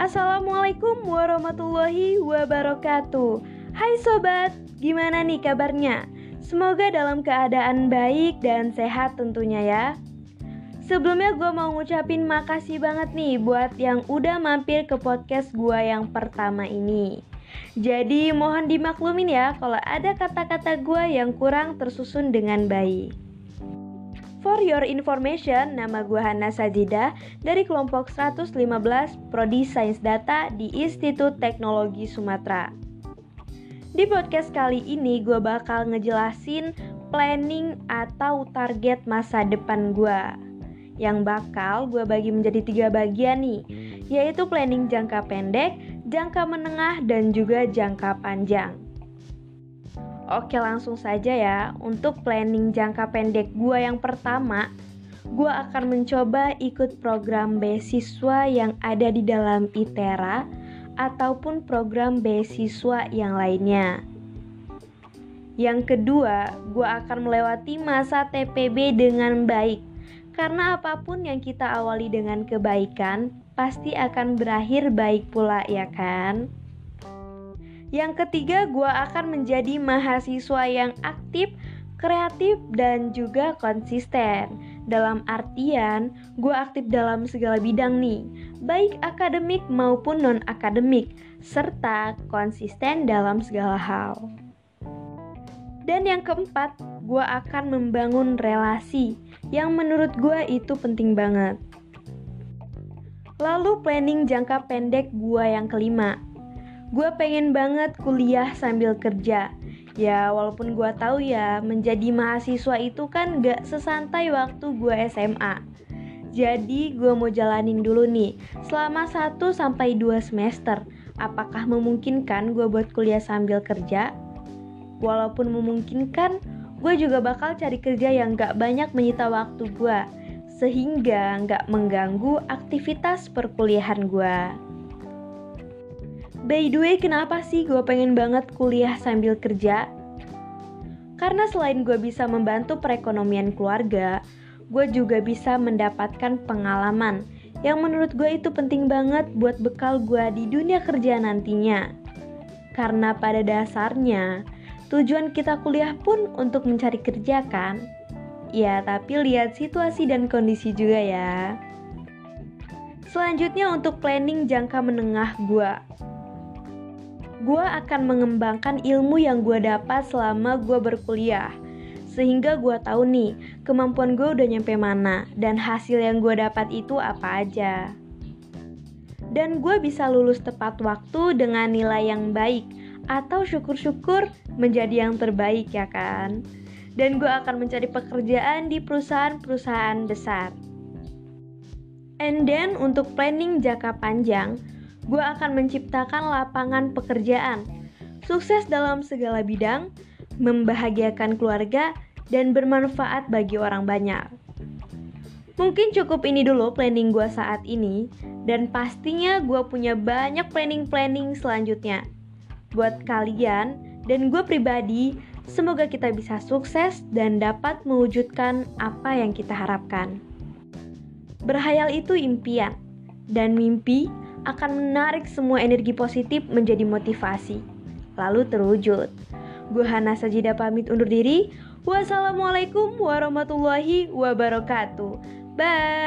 Assalamualaikum warahmatullahi wabarakatuh. Hai sobat, gimana nih kabarnya? Semoga dalam keadaan baik dan sehat tentunya ya. Sebelumnya gue mau ngucapin makasih banget nih buat yang udah mampir ke podcast gue yang pertama ini. Jadi mohon dimaklumin ya kalau ada kata-kata gue yang kurang tersusun dengan baik. For your information, nama gue Hana Sajida dari kelompok 115 Prodi Sains Data di Institut Teknologi Sumatera. Di podcast kali ini gue bakal ngejelasin planning atau target masa depan gue yang bakal gue bagi menjadi tiga bagian nih yaitu planning jangka pendek, jangka menengah, dan juga jangka panjang. Oke langsung saja ya. Untuk planning jangka pendek gue yang pertama Gue akan mencoba ikut program beasiswa yang ada di dalam ITERA Ataupun program beasiswa yang lainnya. Yang kedua, gue akan melewati masa TPB dengan baik. Karena apa pun yang kita awali dengan kebaikan Pasti akan berakhir baik pula ya kan? Yang ketiga, gue akan menjadi mahasiswa yang aktif, kreatif, dan juga konsisten. Dalam artian, gue aktif dalam segala bidang nih, baik akademik maupun non-akademik, serta konsisten dalam segala hal. Dan yang keempat, gue akan membangun relasi yang menurut gue itu penting banget. Lalu planning jangka pendek gue yang kelima, Gue pengen banget kuliah sambil kerja. Ya, walaupun gue tahu ya, menjadi mahasiswa itu kan gak sesantai waktu gue SMA. Jadi, gue mau jalanin dulu nih, selama 1 sampai 2 semester. Apakah memungkinkan gue buat kuliah sambil kerja? Walaupun memungkinkan, gue juga bakal cari kerja yang gak banyak menyita waktu gue, sehingga gak mengganggu aktivitas perkuliahan gue. By the way, kenapa sih gue pengen banget kuliah sambil kerja? Karena selain gue bisa membantu perekonomian keluarga, gue juga bisa mendapatkan pengalaman yang menurut gue itu penting banget buat bekal gue di dunia kerja nantinya. Karena pada dasarnya, tujuan kita kuliah pun untuk mencari kerja kan? Ya, tapi lihat situasi dan kondisi juga ya. Selanjutnya untuk planning jangka menengah gue gue akan mengembangkan ilmu yang gue dapat selama gue berkuliah. Sehingga gue tahu nih, kemampuan gue udah nyampe mana dan hasil yang gue dapat itu apa aja. Dan gue bisa lulus tepat waktu dengan nilai yang baik atau syukur-syukur menjadi yang terbaik ya kan. Dan gue akan mencari pekerjaan di perusahaan-perusahaan besar. And then untuk planning jangka panjang, gue akan menciptakan lapangan pekerjaan, sukses dalam segala bidang, membahagiakan keluarga, dan bermanfaat bagi orang banyak. Mungkin cukup ini dulu planning gue saat ini, dan pastinya gue punya banyak planning-planning selanjutnya. Buat kalian dan gue pribadi, semoga kita bisa sukses dan dapat mewujudkan apa yang kita harapkan. Berhayal itu impian, dan mimpi akan menarik semua energi positif menjadi motivasi, lalu terwujud. Gue Hana Sajida pamit undur diri. Wassalamualaikum warahmatullahi wabarakatuh. Bye.